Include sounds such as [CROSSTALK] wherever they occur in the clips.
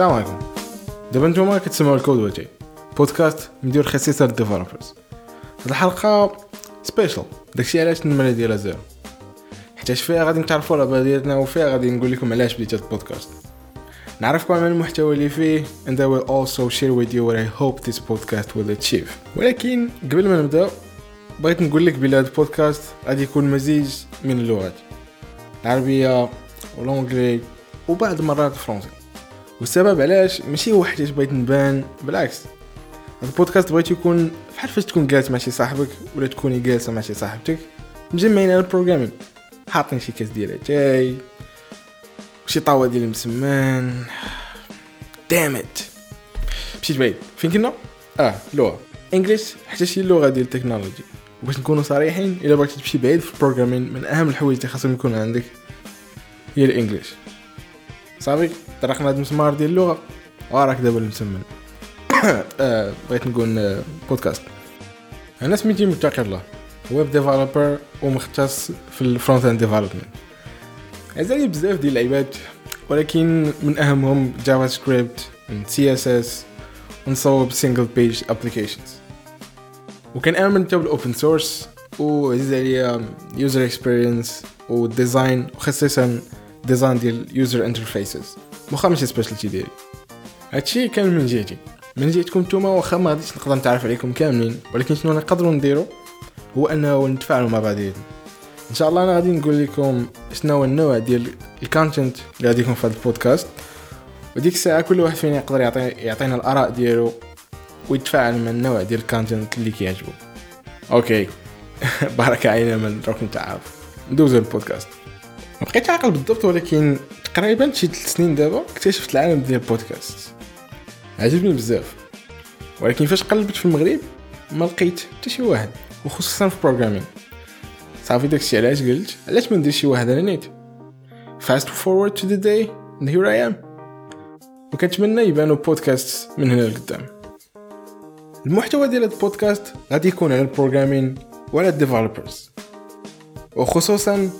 السلام عليكم دابا نتوما كتسمعوا الكود وجهي بودكاست مدير خصيصا لل developers هاد الحلقة special داكشي علاش النمره ديالها zero حيت فيها غادي نتعرفوا على ديالنا وفيها غادي نقول لكم علاش بديت هاد البودكاست نعرفكم على المحتوى اللي فيه and I will also share with you what I hope this podcast will achieve. ولكن قبل ما نبدا بغيت نقول لك بلي هاد البودكاست غادي يكون مزيج من اللغات. العربيه وال English وبعض المرات الفرنسي والسبب علاش ماشي هو حيت بغيت نبان بالعكس. هذا البودكاست بغيت يكون بحال فاش تكون جالس مع شي صاحبك ولا تكوني جالسة مع شي صاحبتك مجمعين على ال programming. حاطين شي كاس ديال اتاي وشي طاوة ديال المسمان. damn مشيت بعيد. فين كنا؟ آه لغه English حتى شي لغة ديال التكنولوجي باش نكونوا صريحين إلا بغيتي تمشي بعيد في ال programming من أهم الحوايج اللي خاصهم يكون عندك هي ال English. صافي طرقنا هاد المسمار ديال اللغة وراك دابا المسمن. [COUGHS] آه، بغيت نقول آه، بودكاست أنا سميتي متقي الله web developer ومختص في ال front-end development عزاز علي بزاف ديال اللعيبات ولكن من أهمهم JavaScript CSS ونصوب single page applications وكنامن حتى بال open source وعزيز عليا user experience و design وخصيصا design ديال user interfaces واخا ماشي specialty ديالي. هادشي كان من جهتي. من جهتكم نتوما واخا ما غاديش نقدر نتعرف عليكم كاملين ولكن شنو نقدروا نديرو هو أنه نتفاعلوا مع بعضياتنا إن شاء الله أنا غادي نقول لكم شنو هو النوع ديال ال content اللي غادي يكون في هذا البودكاست. وديك الساعة كل واحد فينا يقدر يعطي يعطينا الآراء ديالو ويتفاعل مع النوع ديال ال content اللي كيعجبو. okay. [LAUGHS] بركه علينا من دروك نتعرف ندوزو البودكاست بقيت عاقل بالضبط ولكن تقريبا شي ثلاث سنين دابا اكتشفت العالم ديال البودكاست عجبني بزاف. ولكن فاش قلبت في المغرب ما لقيت حتى شي واحد وخصوصا في programming صافي داكشي علاش قلت؟ علاش ما ندير شي واحد على نيت fast forward to the day and here I am. وكنتمنى يبانوا بودكاست من هنا لقدام. المحتوى ديال هاد البودكاست غادي يكون على ال programming وعلى ال developers وخصوصا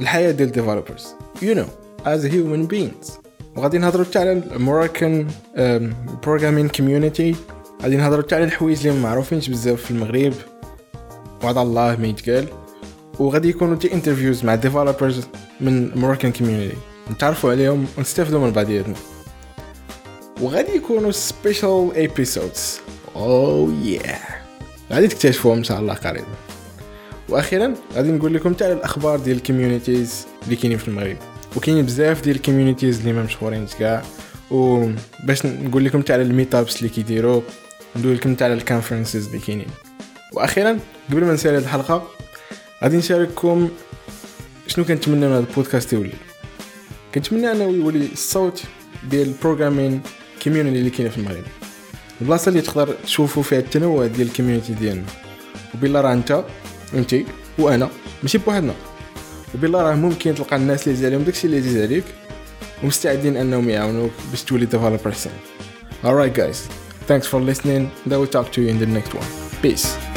الحياة ديال ال developers you know as human beings. وغادي نهضروا حتى على ال Moroccan programming community غادي نهضروا حتى على الحوايج اللي معروفينش بزاف في المغرب. وعد الله ما يتقال. وغادي يكونوا حتى interviews مع developers من ال Moroccan community نتعرفوا عليهم ونستافدوا من بعضياتنا. وغادي يكونوا special episodes oh yeah غادي تكتشفوهم إن شاء الله قريبا. وأخيرا غادي نقول لكم تاع الأخبار ديال ال communities اللي كاينين في المغرب. وكاينين بزاف ديال ال communities اللي ما مشهورين كاع وباش نقول لكم تاع ال meetups اللي كيديروا ندوي لكم تاع ال conferences اللي كاينين. وأخيرا قبل ما نسالي الحلقة غادي نشارككم شنو كنتمنى من هذا البودكاست يولي. كنتمنى أنه يولي الصوت ديال ال programming community اللي كاينة في المغرب. البلاصة اللي تقدر تشوفوا فيها التنوع ديال ال community ديالنا. وبالله راه أنت انت وأنا ماشي بوحدنا وبالله راه ممكن تلقى الناس اللي عليهم داكشي اللي يزيد عليك ومستعدين أنهم يعاونوك باش تولي developer soon. Alright guys, thanks for listening I will talk to you in the next one. Peace.